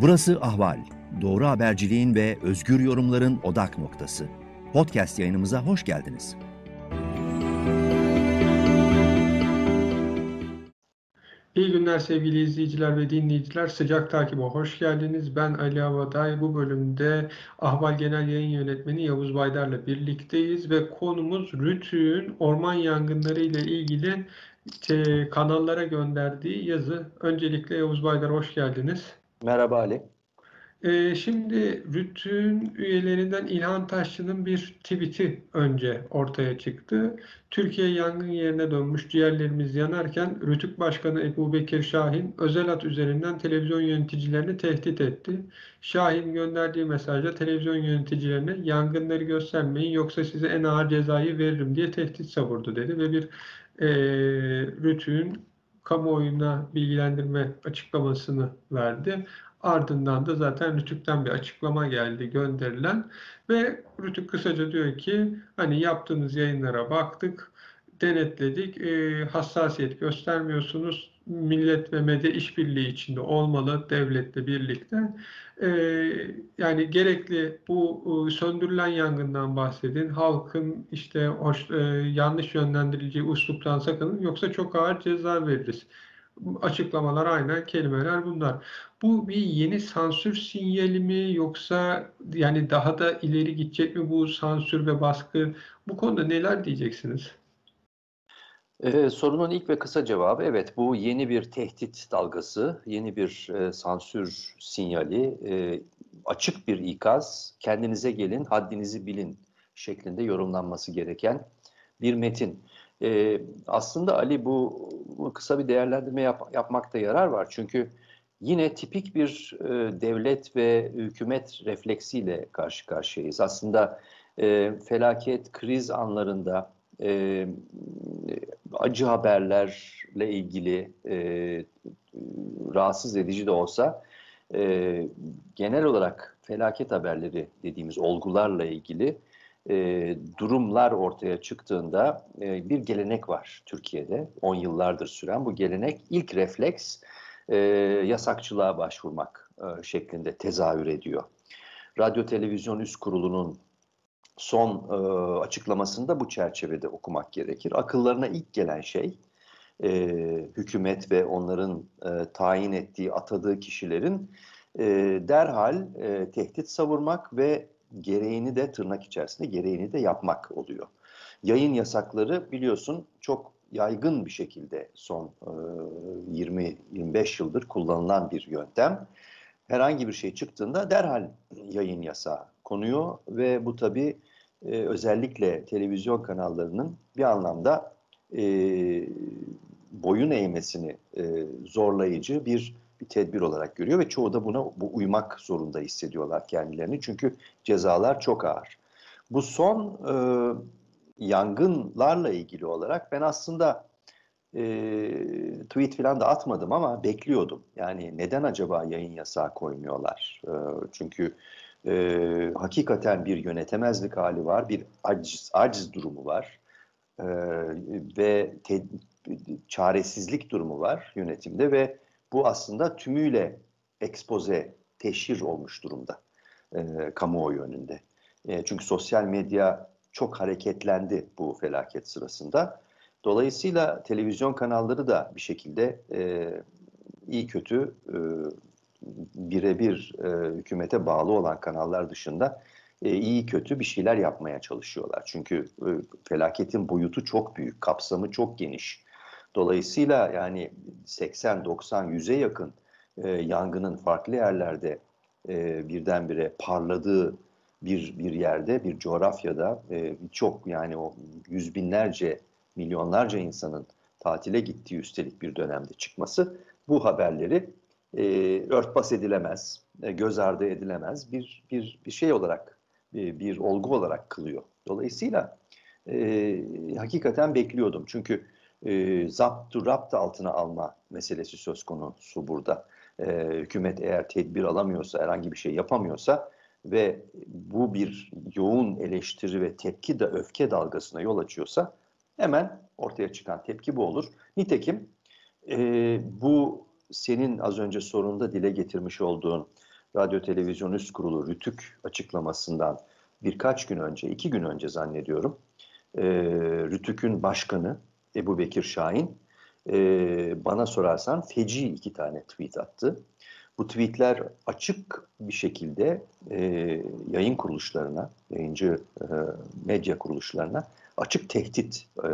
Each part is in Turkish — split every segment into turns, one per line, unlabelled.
Burası Ahval. Doğru haberciliğin ve özgür yorumların odak noktası. Podcast yayınımıza hoş geldiniz.
İyi günler sevgili izleyiciler ve dinleyiciler. Sıcak takibe hoş geldiniz. Ben Ali Avaday. Bu bölümde Ahval Genel Yayın Yönetmeni Yavuz Baydar'la birlikteyiz ve konumuz RÜTÜ'nün orman yangınları ile ilgili e, kanallara gönderdiği yazı. Öncelikle Yavuz Baydar hoş geldiniz.
Merhaba Ali.
Ee, şimdi RÜT'ün üyelerinden İlhan Taşçı'nın bir tweet'i önce ortaya çıktı. Türkiye yangın yerine dönmüş, ciğerlerimiz yanarken RÜTÜK Başkanı Ebu Bekir Şahin özel hat üzerinden televizyon yöneticilerini tehdit etti. Şahin gönderdiği mesajda televizyon yöneticilerine yangınları göstermeyin yoksa size en ağır cezayı veririm diye tehdit savurdu dedi ve bir e, RÜTÜ'nün kamuoyuna bilgilendirme açıklamasını verdi. Ardından da zaten Rütük'ten bir açıklama geldi gönderilen ve Rütük kısaca diyor ki hani yaptığınız yayınlara baktık, denetledik, e, hassasiyet göstermiyorsunuz. Millet ve medya işbirliği içinde olmalı devletle birlikte. E, yani gerekli bu e, söndürülen yangından bahsedin. Halkın işte hoş, e, yanlış yönlendirileceği usluptan sakının yoksa çok ağır ceza veririz açıklamalar aynen kelimeler bunlar. Bu bir yeni sansür sinyali mi yoksa yani daha da ileri gidecek mi bu sansür ve baskı? Bu konuda neler diyeceksiniz?
Ee, sorunun ilk ve kısa cevabı evet bu yeni bir tehdit dalgası, yeni bir e, sansür sinyali, e, açık bir ikaz, kendinize gelin, haddinizi bilin şeklinde yorumlanması gereken bir metin. E, aslında Ali bu, bu kısa bir değerlendirme yap, yapmakta yarar var. Çünkü yine tipik bir e, devlet ve hükümet refleksiyle karşı karşıyayız. Aslında e, felaket, kriz anlarında e, acı haberlerle ilgili e, rahatsız edici de olsa e, genel olarak felaket haberleri dediğimiz olgularla ilgili e, durumlar ortaya çıktığında e, bir gelenek var Türkiye'de. 10 yıllardır süren bu gelenek ilk refleks e, yasakçılığa başvurmak e, şeklinde tezahür ediyor. Radyo Televizyon Üst Kurulu'nun son e, açıklamasında bu çerçevede okumak gerekir. Akıllarına ilk gelen şey e, hükümet ve onların e, tayin ettiği, atadığı kişilerin e, derhal e, tehdit savurmak ve gereğini de tırnak içerisinde gereğini de yapmak oluyor. Yayın yasakları biliyorsun çok yaygın bir şekilde son e, 20-25 yıldır kullanılan bir yöntem. Herhangi bir şey çıktığında derhal yayın yasağı konuyor ve bu tabi e, özellikle televizyon kanallarının bir anlamda e, boyun eğmesini e, zorlayıcı bir bir tedbir olarak görüyor ve çoğu da buna bu uymak zorunda hissediyorlar kendilerini. Çünkü cezalar çok ağır. Bu son e, yangınlarla ilgili olarak ben aslında e, tweet falan da atmadım ama bekliyordum. Yani neden acaba yayın yasağı koymuyorlar? E, çünkü e, hakikaten bir yönetemezlik hali var, bir aciz, aciz durumu var e, ve te, çaresizlik durumu var yönetimde ve bu aslında tümüyle ekspoze, teşhir olmuş durumda e, kamuoyu önünde. E, çünkü sosyal medya çok hareketlendi bu felaket sırasında. Dolayısıyla televizyon kanalları da bir şekilde e, iyi kötü e, birebir e, hükümete bağlı olan kanallar dışında e, iyi kötü bir şeyler yapmaya çalışıyorlar. Çünkü e, felaketin boyutu çok büyük, kapsamı çok geniş. Dolayısıyla yani 80, 90, 100'e yakın e, yangının farklı yerlerde e, birdenbire parladığı bir bir yerde, bir coğrafyada e, çok yani o yüz binlerce, milyonlarca insanın tatile gittiği üstelik bir dönemde çıkması bu haberleri e, örtbas edilemez, e, göz ardı edilemez bir bir bir şey olarak, e, bir olgu olarak kılıyor. Dolayısıyla e, hakikaten bekliyordum çünkü e, zaptu rapt altına alma meselesi söz konusu burada. E, hükümet eğer tedbir alamıyorsa, herhangi bir şey yapamıyorsa ve bu bir yoğun eleştiri ve tepki de öfke dalgasına yol açıyorsa hemen ortaya çıkan tepki bu olur. Nitekim e, bu senin az önce sorunda dile getirmiş olduğun Radyo Televizyon Üst Kurulu Rütük açıklamasından birkaç gün önce, iki gün önce zannediyorum, e, Rütük'ün başkanı Ebu Bekir Şahin e, bana sorarsan feci iki tane tweet attı. Bu tweetler açık bir şekilde e, yayın kuruluşlarına, yayıncı e, medya kuruluşlarına açık tehdit e,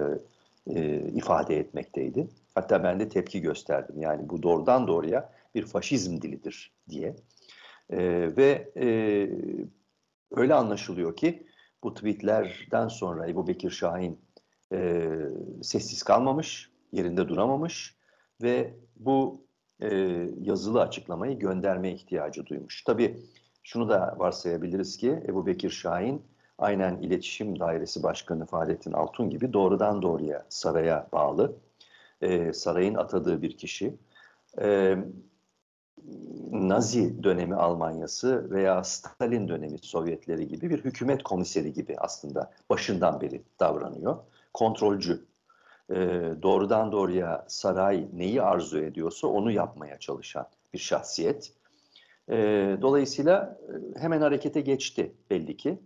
e, ifade etmekteydi. Hatta ben de tepki gösterdim. Yani bu doğrudan doğruya bir faşizm dilidir diye. E, ve e, öyle anlaşılıyor ki bu tweetlerden sonra Ebu Bekir Şahin e, sessiz kalmamış, yerinde duramamış ve bu e, yazılı açıklamayı gönderme ihtiyacı duymuş. Tabii şunu da varsayabiliriz ki Ebu Bekir Şahin aynen İletişim Dairesi Başkanı Fahrettin Altun gibi doğrudan doğruya saraya bağlı, e, sarayın atadığı bir kişi. E, Nazi dönemi Almanyası veya Stalin dönemi Sovyetleri gibi bir hükümet komiseri gibi aslında başından beri davranıyor. Kontrolcü, e, doğrudan doğruya saray neyi arzu ediyorsa onu yapmaya çalışan bir şahsiyet. E, dolayısıyla hemen harekete geçti belli ki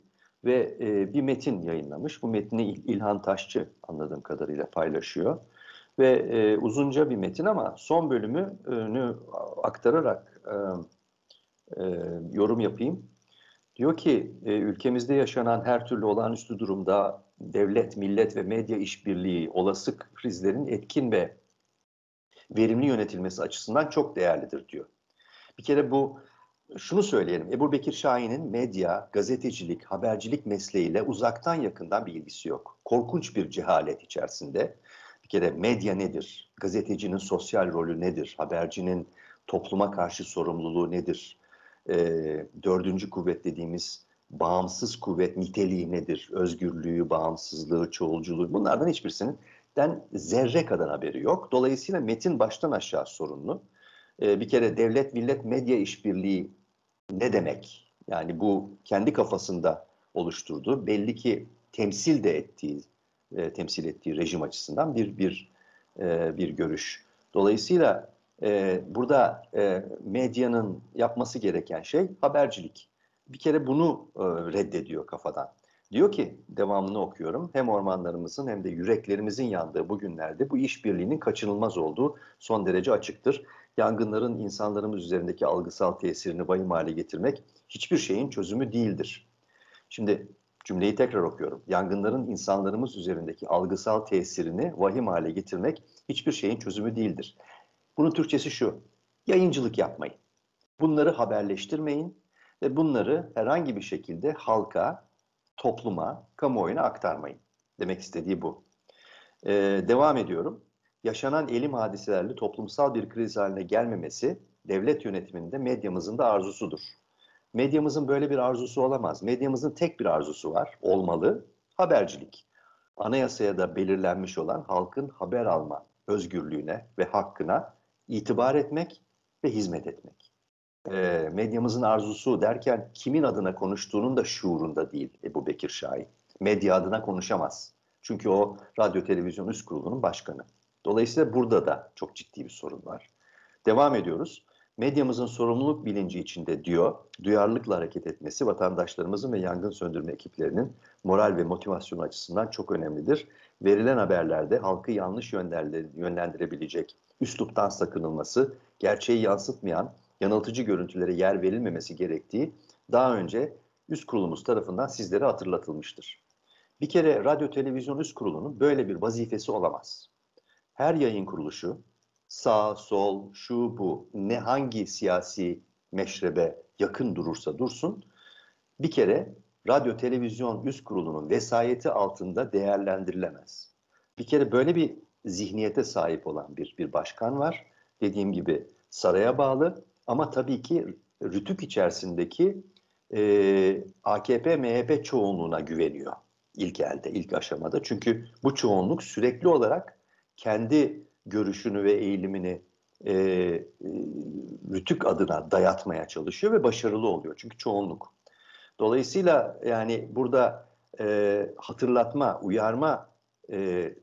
ve e, bir metin yayınlamış. Bu metni İlhan Taşçı anladığım kadarıyla paylaşıyor. Ve e, uzunca bir metin ama son bölümünü aktararak e, e, yorum yapayım. Diyor ki e, ülkemizde yaşanan her türlü olağanüstü durumda devlet, millet ve medya işbirliği olası krizlerin etkin ve verimli yönetilmesi açısından çok değerlidir diyor. Bir kere bu şunu söyleyelim. Ebu Bekir Şahin'in medya, gazetecilik, habercilik mesleğiyle uzaktan yakından bir ilgisi yok. Korkunç bir cehalet içerisinde. Bir kere medya nedir? Gazetecinin sosyal rolü nedir? Habercinin topluma karşı sorumluluğu nedir? E, dördüncü kuvvet dediğimiz bağımsız kuvvet niteliği nedir? Özgürlüğü, bağımsızlığı, çoğulculuğu bunlardan hiçbirisinin den zerre kadar haberi yok. Dolayısıyla metin baştan aşağı sorunlu. E, bir kere devlet millet medya işbirliği ne demek? Yani bu kendi kafasında oluşturduğu belli ki temsil de ettiği e, temsil ettiği rejim açısından bir bir e, bir görüş. Dolayısıyla e, burada e, medyanın yapması gereken şey habercilik. Bir kere bunu e, reddediyor kafadan. Diyor ki devamını okuyorum. Hem ormanlarımızın hem de yüreklerimizin yandığı bu günlerde bu işbirliğinin kaçınılmaz olduğu son derece açıktır. Yangınların insanlarımız üzerindeki algısal tesirini vahim hale getirmek hiçbir şeyin çözümü değildir. Şimdi cümleyi tekrar okuyorum. Yangınların insanlarımız üzerindeki algısal tesirini vahim hale getirmek hiçbir şeyin çözümü değildir. Bunun Türkçesi şu. Yayıncılık yapmayın. Bunları haberleştirmeyin ve bunları herhangi bir şekilde halka, topluma, kamuoyuna aktarmayın. Demek istediği bu. Ee, devam ediyorum. Yaşanan elim hadiselerle toplumsal bir kriz haline gelmemesi devlet yönetiminde medyamızın da arzusudur. Medyamızın böyle bir arzusu olamaz. Medyamızın tek bir arzusu var, olmalı, habercilik. Anayasaya da belirlenmiş olan halkın haber alma özgürlüğüne ve hakkına itibar etmek ve hizmet etmek. E, medyamızın arzusu derken kimin adına konuştuğunun da şuurunda değil Ebu Bekir Şahin. Medya adına konuşamaz. Çünkü o radyo televizyon üst kurulunun başkanı. Dolayısıyla burada da çok ciddi bir sorun var. Devam ediyoruz. Medyamızın sorumluluk bilinci içinde diyor, duyarlılıkla hareket etmesi vatandaşlarımızın ve yangın söndürme ekiplerinin moral ve motivasyon açısından çok önemlidir. Verilen haberlerde halkı yanlış yönlendirebilecek üsluptan sakınılması, gerçeği yansıtmayan yanıltıcı görüntülere yer verilmemesi gerektiği daha önce üst kurulumuz tarafından sizlere hatırlatılmıştır. Bir kere radyo televizyon üst kurulunun böyle bir vazifesi olamaz. Her yayın kuruluşu sağ, sol, şu, bu ne hangi siyasi meşrebe yakın durursa dursun bir kere radyo televizyon üst kurulunun vesayeti altında değerlendirilemez. Bir kere böyle bir zihniyete sahip olan bir, bir başkan var. Dediğim gibi saraya bağlı ama tabii ki rütük içerisindeki e, AKP-MHP çoğunluğuna güveniyor ilk elde, ilk aşamada. Çünkü bu çoğunluk sürekli olarak kendi görüşünü ve eğilimini e, e, rütük adına dayatmaya çalışıyor ve başarılı oluyor. Çünkü çoğunluk. Dolayısıyla yani burada e, hatırlatma, uyarma e,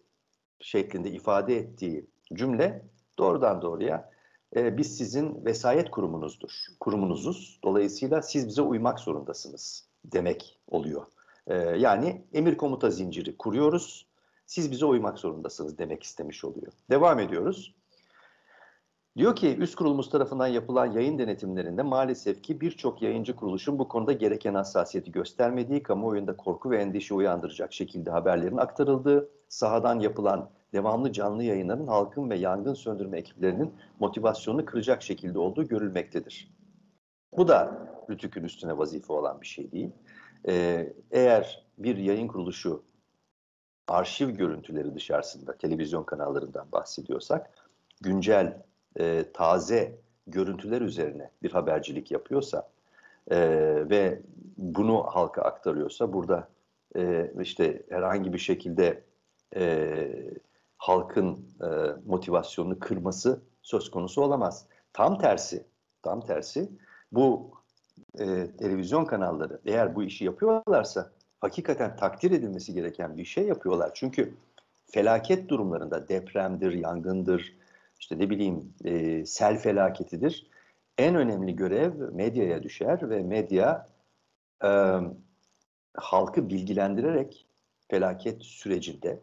şeklinde ifade ettiği cümle doğrudan doğruya e, biz sizin vesayet kurumunuzdur, kurumunuzuz. Dolayısıyla siz bize uymak zorundasınız demek oluyor. E, yani emir komuta zinciri kuruyoruz, siz bize uymak zorundasınız demek istemiş oluyor. Devam ediyoruz. Diyor ki üst kurulumuz tarafından yapılan yayın denetimlerinde maalesef ki birçok yayıncı kuruluşun bu konuda gereken hassasiyeti göstermediği, kamuoyunda korku ve endişe uyandıracak şekilde haberlerin aktarıldığı, sahadan yapılan devamlı canlı yayınların halkın ve yangın söndürme ekiplerinin motivasyonunu kıracak şekilde olduğu görülmektedir. Bu da Rütük'ün üstüne vazife olan bir şey değil. Ee, eğer bir yayın kuruluşu arşiv görüntüleri dışarısında, televizyon kanallarından bahsediyorsak, güncel e, taze görüntüler üzerine bir habercilik yapıyorsa e, ve bunu halka aktarıyorsa burada e, işte herhangi bir şekilde e, halkın e, motivasyonunu kırması söz konusu olamaz. Tam tersi, tam tersi bu e, televizyon kanalları eğer bu işi yapıyorlarsa hakikaten takdir edilmesi gereken bir şey yapıyorlar. Çünkü felaket durumlarında depremdir, yangındır, işte ne bileyim e, sel felaketidir. En önemli görev medyaya düşer ve medya e, halkı bilgilendirerek felaket sürecinde,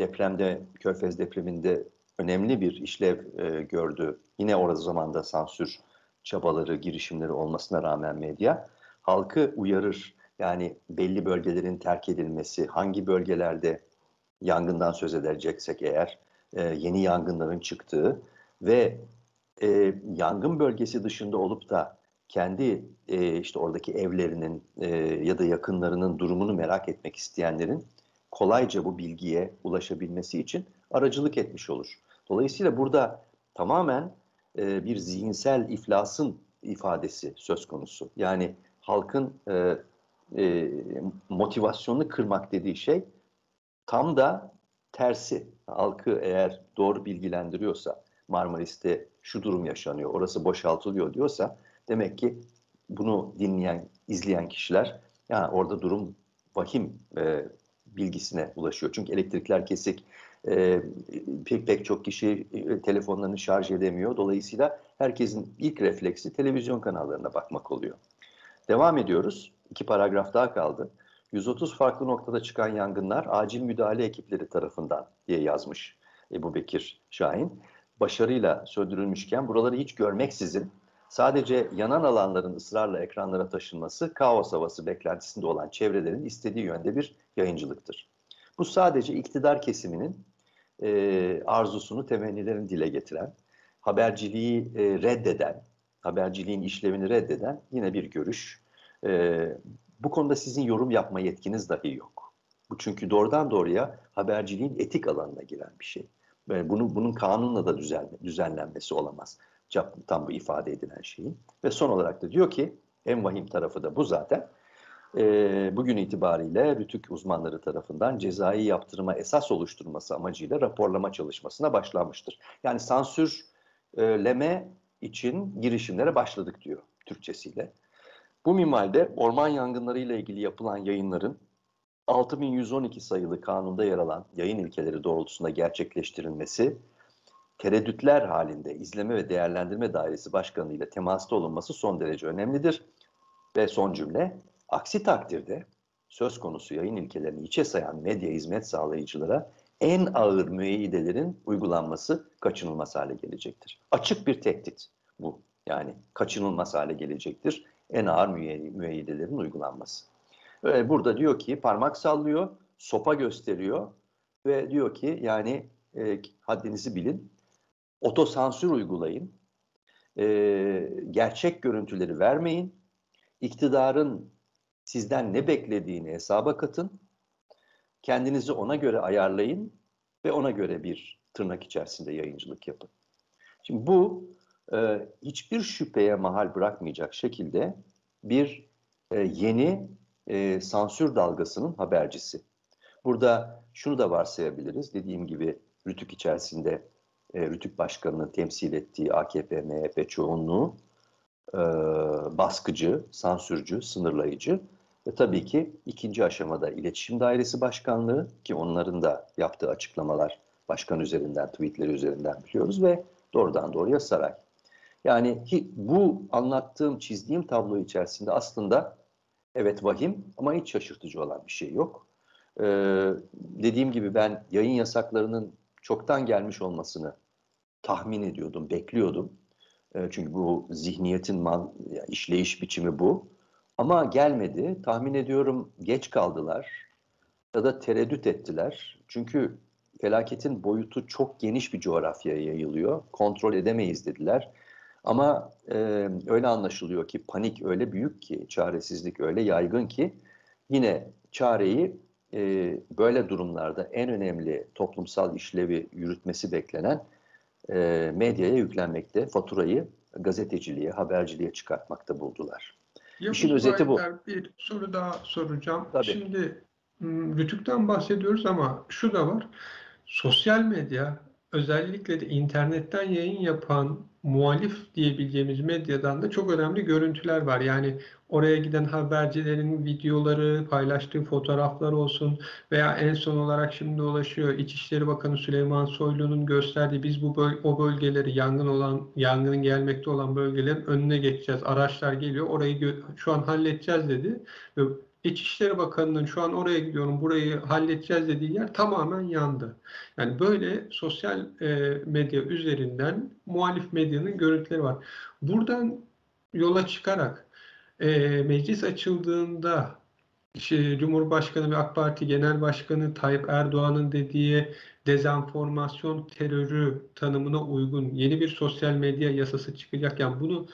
depremde, Körfez depreminde önemli bir işlev e, gördü. Yine orada zamanda sansür çabaları, girişimleri olmasına rağmen medya halkı uyarır. Yani belli bölgelerin terk edilmesi, hangi bölgelerde yangından söz edeceksek eğer e, yeni yangınların çıktığı ve e, yangın bölgesi dışında olup da kendi e, işte oradaki evlerinin e, ya da yakınlarının durumunu merak etmek isteyenlerin kolayca bu bilgiye ulaşabilmesi için aracılık etmiş olur. Dolayısıyla burada tamamen e, bir zihinsel iflasın ifadesi söz konusu. Yani halkın e, e, motivasyonunu kırmak dediği şey tam da tersi. Halkı eğer doğru bilgilendiriyorsa, Marmaris'te şu durum yaşanıyor, orası boşaltılıyor diyorsa demek ki bunu dinleyen, izleyen kişiler yani orada durum vahim e, bilgisine ulaşıyor. Çünkü elektrikler kesik, e, pek, pek çok kişi e, telefonlarını şarj edemiyor. Dolayısıyla herkesin ilk refleksi televizyon kanallarına bakmak oluyor. Devam ediyoruz. İki paragraf daha kaldı. 130 farklı noktada çıkan yangınlar acil müdahale ekipleri tarafından diye yazmış Ebu Bekir Şahin. Başarıyla söndürülmüşken buraları hiç görmeksizin sadece yanan alanların ısrarla ekranlara taşınması kaos havası beklentisinde olan çevrelerin istediği yönde bir yayıncılıktır. Bu sadece iktidar kesiminin e, arzusunu, temennilerini dile getiren, haberciliği e, reddeden, haberciliğin işlevini reddeden yine bir görüş. E, bu konuda sizin yorum yapma yetkiniz dahi yok. Bu çünkü doğrudan doğruya haberciliğin etik alanına giren bir şey. Bunu, bunun kanunla da düzenle, düzenlenmesi olamaz. Tam bu ifade edilen şeyin. Ve son olarak da diyor ki, en vahim tarafı da bu zaten. E, bugün itibariyle Rütük uzmanları tarafından cezai yaptırıma esas oluşturması amacıyla raporlama çalışmasına başlanmıştır. Yani sansürleme için girişimlere başladık diyor Türkçesiyle. Bu minvalde orman yangınları ile ilgili yapılan yayınların 6112 sayılı kanunda yer alan yayın ilkeleri doğrultusunda gerçekleştirilmesi, tereddütler halinde izleme ve değerlendirme dairesi başkanı ile temasta olunması son derece önemlidir. Ve son cümle, aksi takdirde söz konusu yayın ilkelerini içe sayan medya hizmet sağlayıcılara en ağır müeyyidelerin uygulanması kaçınılmaz hale gelecektir. Açık bir tehdit bu. Yani kaçınılmaz hale gelecektir en ağır müeyyidelerin uygulanması. Burada diyor ki parmak sallıyor, sopa gösteriyor ve diyor ki yani e, haddinizi bilin, otosansür uygulayın, e, gerçek görüntüleri vermeyin, iktidarın sizden ne beklediğini hesaba katın, kendinizi ona göre ayarlayın ve ona göre bir tırnak içerisinde yayıncılık yapın. Şimdi bu e, hiçbir şüpheye mahal bırakmayacak şekilde bir e, yeni e, sansür dalgasının habercisi. Burada şunu da varsayabiliriz. Dediğim gibi Rütük içerisinde e, Rütük Başkanı'nın temsil ettiği AKP, MHP çoğunluğu e, baskıcı, sansürcü, sınırlayıcı ve tabii ki ikinci aşamada iletişim dairesi başkanlığı ki onların da yaptığı açıklamalar başkan üzerinden, tweetleri üzerinden biliyoruz ve doğrudan doğruya saray. Yani bu anlattığım, çizdiğim tablo içerisinde aslında evet vahim ama hiç şaşırtıcı olan bir şey yok. Ee, dediğim gibi ben yayın yasaklarının çoktan gelmiş olmasını tahmin ediyordum, bekliyordum. Ee, çünkü bu zihniyetin man, işleyiş biçimi bu. Ama gelmedi. Tahmin ediyorum geç kaldılar ya da tereddüt ettiler. Çünkü felaketin boyutu çok geniş bir coğrafyaya yayılıyor. Kontrol edemeyiz dediler. Ama e, öyle anlaşılıyor ki panik öyle büyük ki, çaresizlik öyle yaygın ki yine çareyi e, böyle durumlarda en önemli toplumsal işlevi yürütmesi beklenen e, medyaya yüklenmekte, faturayı gazeteciliğe, haberciliğe çıkartmakta buldular.
Ya İşin özeti bu. Bir soru daha soracağım. Tabii. Şimdi Rütük'ten bahsediyoruz ama şu da var. Sosyal medya özellikle de internetten yayın yapan muhalif diyebileceğimiz medyadan da çok önemli görüntüler var. Yani oraya giden habercilerin videoları, paylaştığı fotoğraflar olsun veya en son olarak şimdi ulaşıyor İçişleri Bakanı Süleyman Soylu'nun gösterdiği biz bu böl o bölgeleri yangın olan yangının gelmekte olan bölgelerin önüne geçeceğiz. Araçlar geliyor. Orayı şu an halledeceğiz dedi. İçişleri Bakanı'nın şu an oraya gidiyorum, burayı halledeceğiz dediği yer tamamen yandı. Yani böyle sosyal e, medya üzerinden muhalif medyanın görüntüleri var. Buradan yola çıkarak e, meclis açıldığında işte Cumhurbaşkanı ve AK Parti Genel Başkanı Tayyip Erdoğan'ın dediği dezenformasyon terörü tanımına uygun yeni bir sosyal medya yasası çıkacak. Yani bunu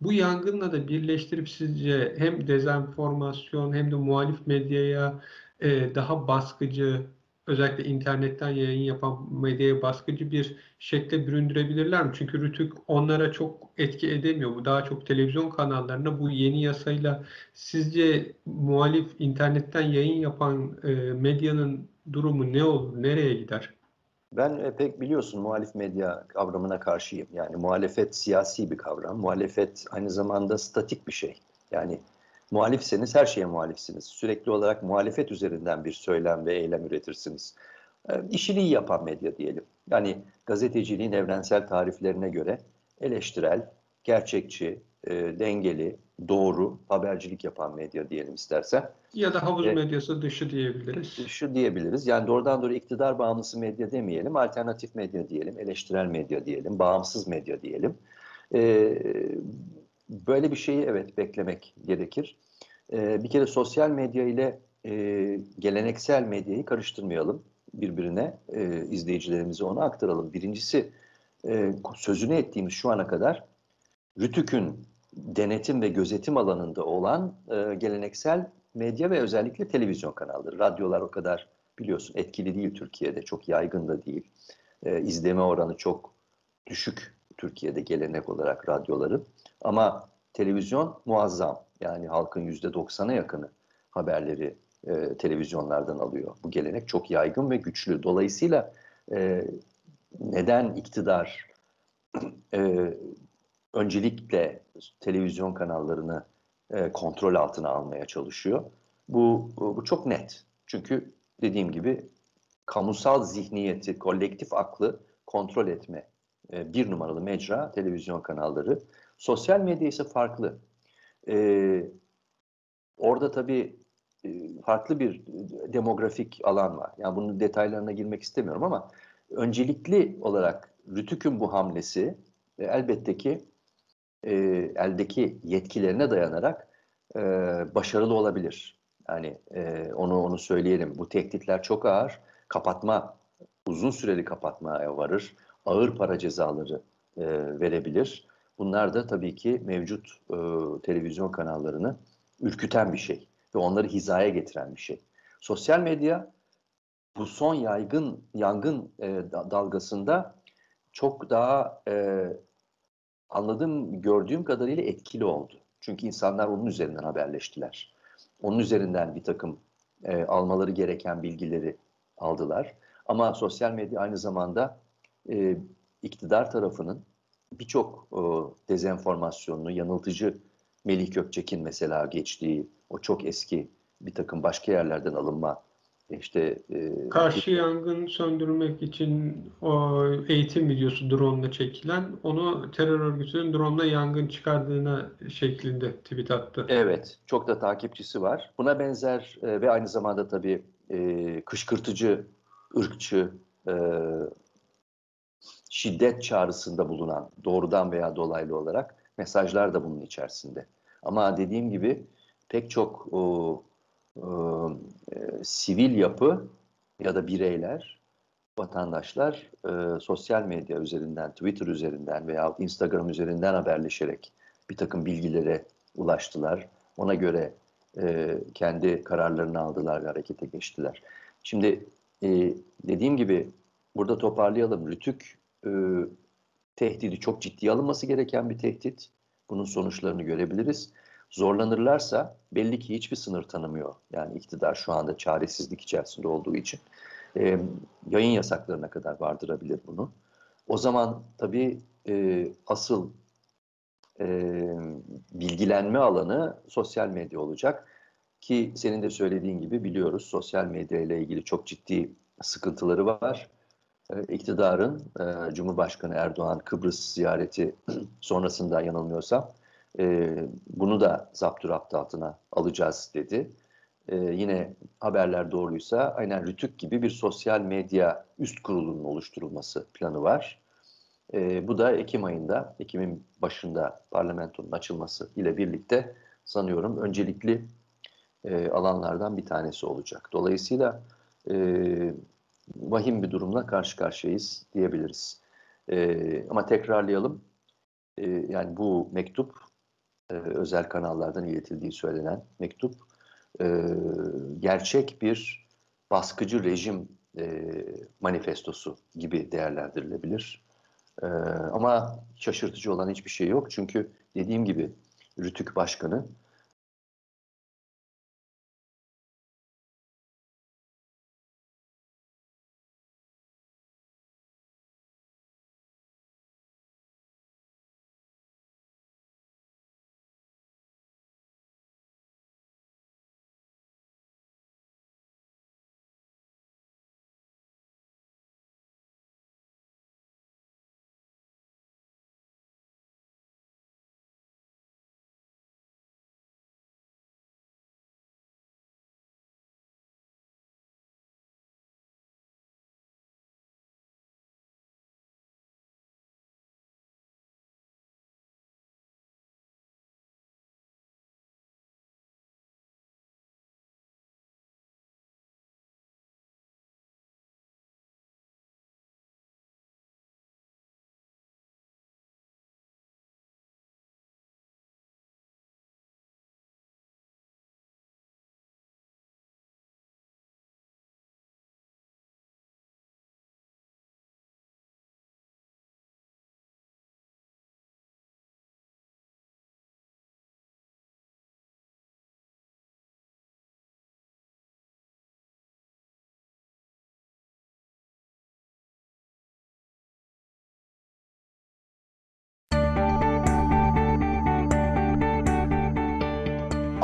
bu yangınla da birleştirip sizce hem dezenformasyon hem de muhalif medyaya e, daha baskıcı, özellikle internetten yayın yapan medyaya baskıcı bir şekle büründürebilirler mi? Çünkü Rütük onlara çok etki edemiyor. Bu daha çok televizyon kanallarına bu yeni yasayla sizce muhalif internetten yayın yapan e, medyanın durumu ne olur? Nereye gider?
Ben e, pek biliyorsun muhalif medya kavramına karşıyım. Yani muhalefet siyasi bir kavram. Muhalefet aynı zamanda statik bir şey. Yani muhalifseniz her şeye muhalifsiniz. Sürekli olarak muhalefet üzerinden bir söylem ve eylem üretirsiniz. E, işini iyi yapan medya diyelim. Yani gazeteciliğin evrensel tariflerine göre eleştirel, gerçekçi, e, dengeli, doğru habercilik yapan medya diyelim istersen.
Ya da havuz e, medyası dışı diyebiliriz.
Dışı diyebiliriz. Yani doğrudan doğru iktidar bağımlısı medya demeyelim, alternatif medya diyelim, eleştirel medya diyelim, bağımsız medya diyelim. E, böyle bir şeyi evet beklemek gerekir. E, bir kere sosyal medya ile e, geleneksel medyayı karıştırmayalım birbirine. E, izleyicilerimize onu aktaralım. Birincisi e, sözünü ettiğimiz şu ana kadar Rütük'ün denetim ve gözetim alanında olan e, geleneksel medya ve özellikle televizyon kanalları. Radyolar o kadar biliyorsun etkili değil Türkiye'de, çok yaygın da değil. E, izleme oranı çok düşük Türkiye'de gelenek olarak radyoların. Ama televizyon muazzam. Yani halkın yüzde 90'a yakını haberleri e, televizyonlardan alıyor. Bu gelenek çok yaygın ve güçlü. Dolayısıyla e, neden iktidar e, öncelikle televizyon kanallarını e, kontrol altına almaya çalışıyor. Bu, bu çok net. Çünkü dediğim gibi kamusal zihniyeti, kolektif aklı kontrol etme e, bir numaralı mecra televizyon kanalları. Sosyal medya ise farklı. E, orada tabii e, farklı bir demografik alan var. Yani bunun detaylarına girmek istemiyorum ama öncelikli olarak Rütük'ün bu hamlesi e, elbette ki e, eldeki yetkilerine dayanarak e, başarılı olabilir. Yani e, onu onu söyleyelim. Bu tehditler çok ağır. Kapatma, uzun süreli kapatmaya varır. Ağır para cezaları e, verebilir. Bunlar da tabii ki mevcut e, televizyon kanallarını ürküten bir şey ve onları hizaya getiren bir şey. Sosyal medya bu son yaygın yangın e, dalgasında çok daha e, anladığım, gördüğüm kadarıyla etkili oldu. Çünkü insanlar onun üzerinden haberleştiler. Onun üzerinden bir takım e, almaları gereken bilgileri aldılar. Ama sosyal medya aynı zamanda e, iktidar tarafının birçok e, dezenformasyonunu, yanıltıcı Melih Gökçek'in mesela geçtiği o çok eski bir takım başka yerlerden alınma işte e,
Karşı yangın söndürmek için o eğitim videosu drone ile çekilen onu terör örgütünün drone ile yangın çıkardığına şeklinde tweet attı.
Evet, çok da takipçisi var. Buna benzer e, ve aynı zamanda tabii e, kışkırtıcı, ırkçı, e, şiddet çağrısında bulunan doğrudan veya dolaylı olarak mesajlar da bunun içerisinde. Ama dediğim gibi pek çok o, e, sivil yapı ya da bireyler, vatandaşlar e, sosyal medya üzerinden, Twitter üzerinden veya Instagram üzerinden haberleşerek bir takım bilgilere ulaştılar. Ona göre e, kendi kararlarını aldılar ve harekete geçtiler. Şimdi e, dediğim gibi burada toparlayalım. Rütük e, tehdidi çok ciddiye alınması gereken bir tehdit. Bunun sonuçlarını görebiliriz. Zorlanırlarsa belli ki hiçbir sınır tanımıyor. Yani iktidar şu anda çaresizlik içerisinde olduğu için e, yayın yasaklarına kadar vardırabilir bunu. O zaman tabii e, asıl e, bilgilenme alanı sosyal medya olacak. Ki senin de söylediğin gibi biliyoruz sosyal medya ile ilgili çok ciddi sıkıntıları var. E, iktidarın e, Cumhurbaşkanı Erdoğan Kıbrıs ziyareti sonrasında yanılmıyorsam e, bunu da zapturapt altına alacağız dedi. E, yine haberler doğruysa aynen Rütük gibi bir sosyal medya üst kurulunun oluşturulması planı var. E, bu da Ekim ayında, Ekim'in başında parlamentonun açılması ile birlikte sanıyorum öncelikli e, alanlardan bir tanesi olacak. Dolayısıyla e, vahim bir durumla karşı karşıyayız diyebiliriz. E, ama tekrarlayalım, e, yani bu mektup e, özel kanallardan iletildiği söylenen mektup e, gerçek bir baskıcı rejim e, manifestosu gibi değerlendirilebilir. Ama şaşırtıcı olan hiçbir şey yok. Çünkü dediğim gibi Rütük Başkanı